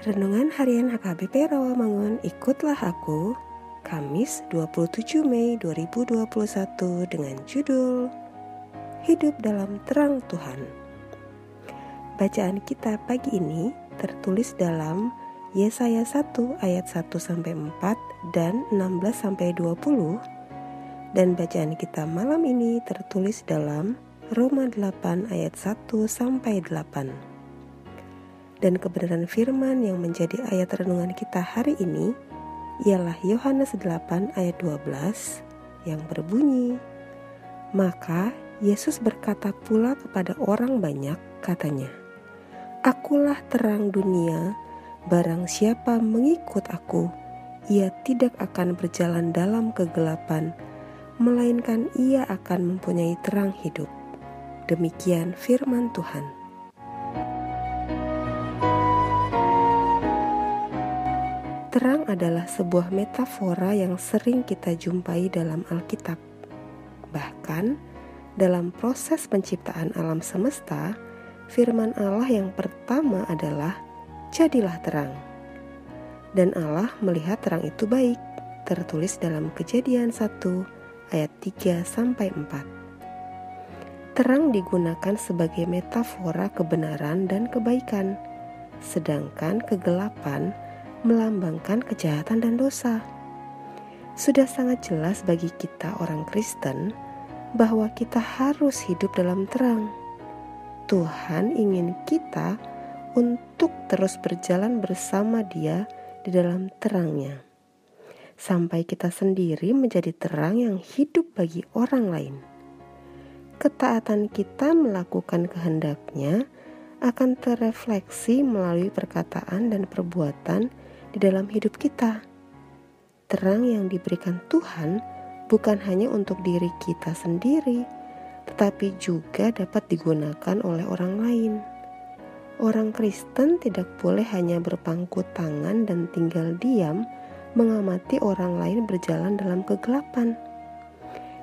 Renungan Harian HKBP Rawamangun Ikutlah Aku Kamis 27 Mei 2021 dengan judul Hidup dalam Terang Tuhan. Bacaan kita pagi ini tertulis dalam Yesaya 1 ayat 1 sampai 4 dan 16 sampai 20 dan bacaan kita malam ini tertulis dalam Roma 8 ayat 1 sampai 8 dan kebenaran firman yang menjadi ayat renungan kita hari ini ialah Yohanes 8 ayat 12 yang berbunyi Maka Yesus berkata pula kepada orang banyak katanya Akulah terang dunia barang siapa mengikut aku ia tidak akan berjalan dalam kegelapan melainkan ia akan mempunyai terang hidup Demikian firman Tuhan. Terang adalah sebuah metafora yang sering kita jumpai dalam Alkitab. Bahkan, dalam proses penciptaan alam semesta, firman Allah yang pertama adalah "Jadilah terang". Dan Allah melihat terang itu baik, tertulis dalam Kejadian 1 ayat 3 sampai 4. Terang digunakan sebagai metafora kebenaran dan kebaikan, sedangkan kegelapan melambangkan kejahatan dan dosa. Sudah sangat jelas bagi kita, orang Kristen, bahwa kita harus hidup dalam terang. Tuhan ingin kita untuk terus berjalan bersama Dia di dalam terangnya, sampai kita sendiri menjadi terang yang hidup bagi orang lain. Ketaatan kita melakukan kehendaknya akan terefleksi melalui perkataan dan perbuatan di dalam hidup kita. Terang yang diberikan Tuhan bukan hanya untuk diri kita sendiri, tetapi juga dapat digunakan oleh orang lain. Orang Kristen tidak boleh hanya berpangku tangan dan tinggal diam mengamati orang lain berjalan dalam kegelapan.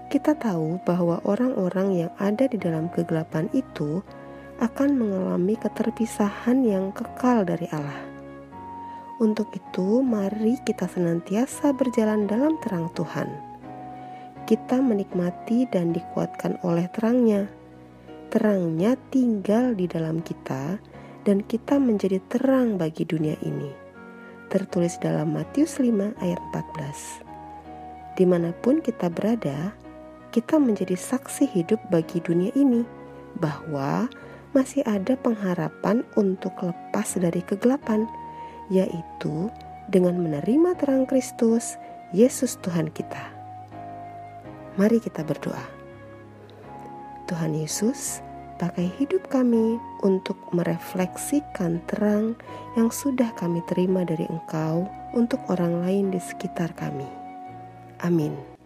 Kita tahu bahwa orang-orang yang ada di dalam kegelapan itu akan mengalami keterpisahan yang kekal dari Allah. Untuk itu, mari kita senantiasa berjalan dalam terang Tuhan. Kita menikmati dan dikuatkan oleh terangnya. Terangnya tinggal di dalam kita dan kita menjadi terang bagi dunia ini. Tertulis dalam Matius 5 ayat 14. Di mana pun kita berada, kita menjadi saksi hidup bagi dunia ini bahwa masih ada pengharapan untuk lepas dari kegelapan yaitu dengan menerima terang Kristus, Yesus Tuhan kita. Mari kita berdoa. Tuhan Yesus, pakai hidup kami untuk merefleksikan terang yang sudah kami terima dari Engkau untuk orang lain di sekitar kami. Amin.